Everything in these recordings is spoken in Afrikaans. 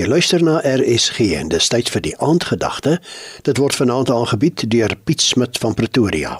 Jy luister na RSG en dis tyd vir die aandgedagte. Dit word vanaand aangebied deur Piet Smit van Pretoria.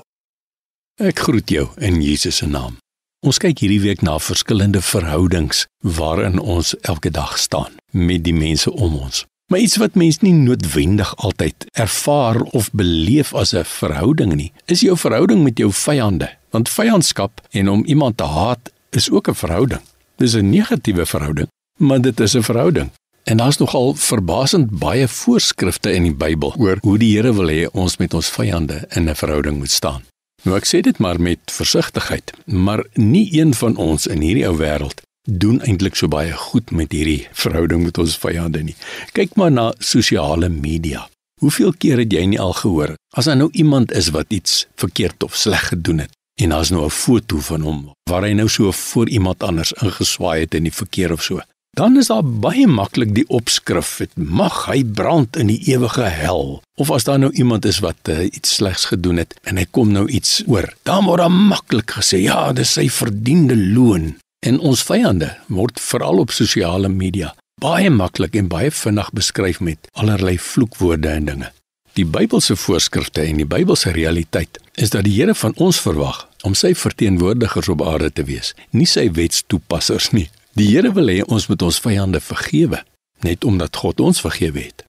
Ek groet jou in Jesus se naam. Ons kyk hierdie week na verskillende verhoudings waarin ons elke dag staan met die mense om ons. Maar iets wat mense nie noodwendig altyd ervaar of beleef as 'n verhouding nie, is jou verhouding met jou vyande. Want vyandskap en om iemand te haat is ook 'n verhouding. Dis 'n negatiewe verhouding, maar dit is 'n verhouding. En daar's nogal verbasend baie voorskrifte in die Bybel oor hoe die Here wil hê ons met ons vyande in 'n verhouding moet staan. Nou ek sê dit maar met versigtigheid, maar nie een van ons in hierdie ou wêreld doen eintlik so baie goed met hierdie verhouding met ons vyande nie. Kyk maar na sosiale media. Hoeveel keer het jy nie al gehoor as daar nou iemand is wat iets verkeerd of sleg gedoen het en daar's nou 'n foto van hom waar hy nou so voor iemand anders ingeswaai het in die verkeer of so dan is daar baie maklik die opskrif het mag hy brand in die ewige hel? Of as daar nou iemand is wat uh, iets slegs gedoen het en hy kom nou iets oor dan word daar maklik gesê ja dis sy verdiende loon. En ons vyande word veral op sosiale media baie maklik en baie vinnig beskryf met allerlei vloekwoorde en dinge. Die Bybelse voorskrifte en die Bybelse realiteit is dat die Here van ons verwag om sy verteenwoordigers op aarde te wees nie sy wetstoepassers nie Die Here wil hê ons moet ons vyande vergewe, net omdat God ons vergewe het.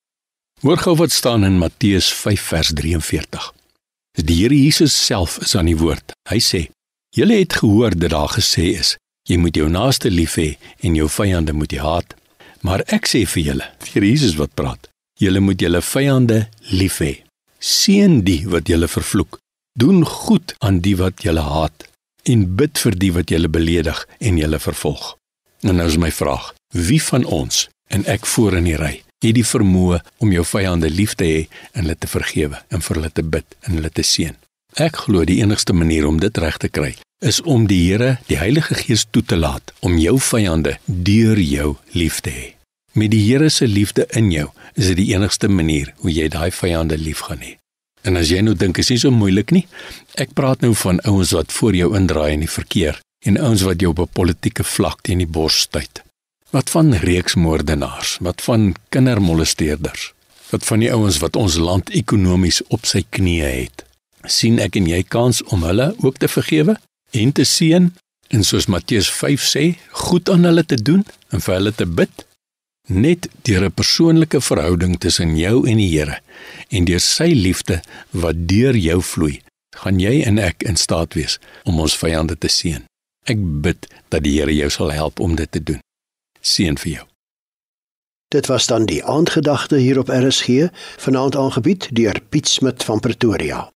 Hoor gou wat staan in Matteus 5 vers 43. Die Here Jesus self is aan die woord. Hy sê: "Julle het gehoor dat daar gesê is: Jy moet jou naaste lief hê en jou vyande moet jy haat. Maar ek sê vir julle, vir Jesus wat praat, julle moet julle vyande lief hê. Seën die wat julle vervloek. Doen goed aan die wat julle haat en bid vir die wat julle beledig en julle vervolg." En nou is my vraag: Wie van ons en ek voor in die ry het die vermoë om jou vyande lief te hê en hulle te vergewe en vir hulle te bid en hulle te seën? Ek glo die enigste manier om dit reg te kry is om die Here, die Heilige Gees toe te laat om jou vyande deur jou lief te hê. Met die Here se liefde in jou is dit die enigste manier hoe jy daai vyande lief gaan hê. En as jy nou dink is nie so moeilik nie, ek praat nou van ouens wat voor jou indraai in die verkeer en ouens wat jou op 'n politieke vlak teen die bors stuit. Wat van reeksmoordenaars, wat van kindermolesteerders, wat van die ouens wat ons land ekonomies op sy knieë het. sien ek en jy kans om hulle ook te vergewe en te seën en soos Matteus 5 sê, goed aan hulle te doen en vir hulle te bid net deur 'n persoonlike verhouding tussen jou en die Here en deur sy liefde wat deur jou vloei, gaan jy en ek in staat wees om ons vyande te seën. Ek bid dat die Here jou sal help om dit te doen. Seën vir jou. Dit was dan die aandgedagte hier op RSG, vanaand aangebied deur Piet Smit van Pretoria.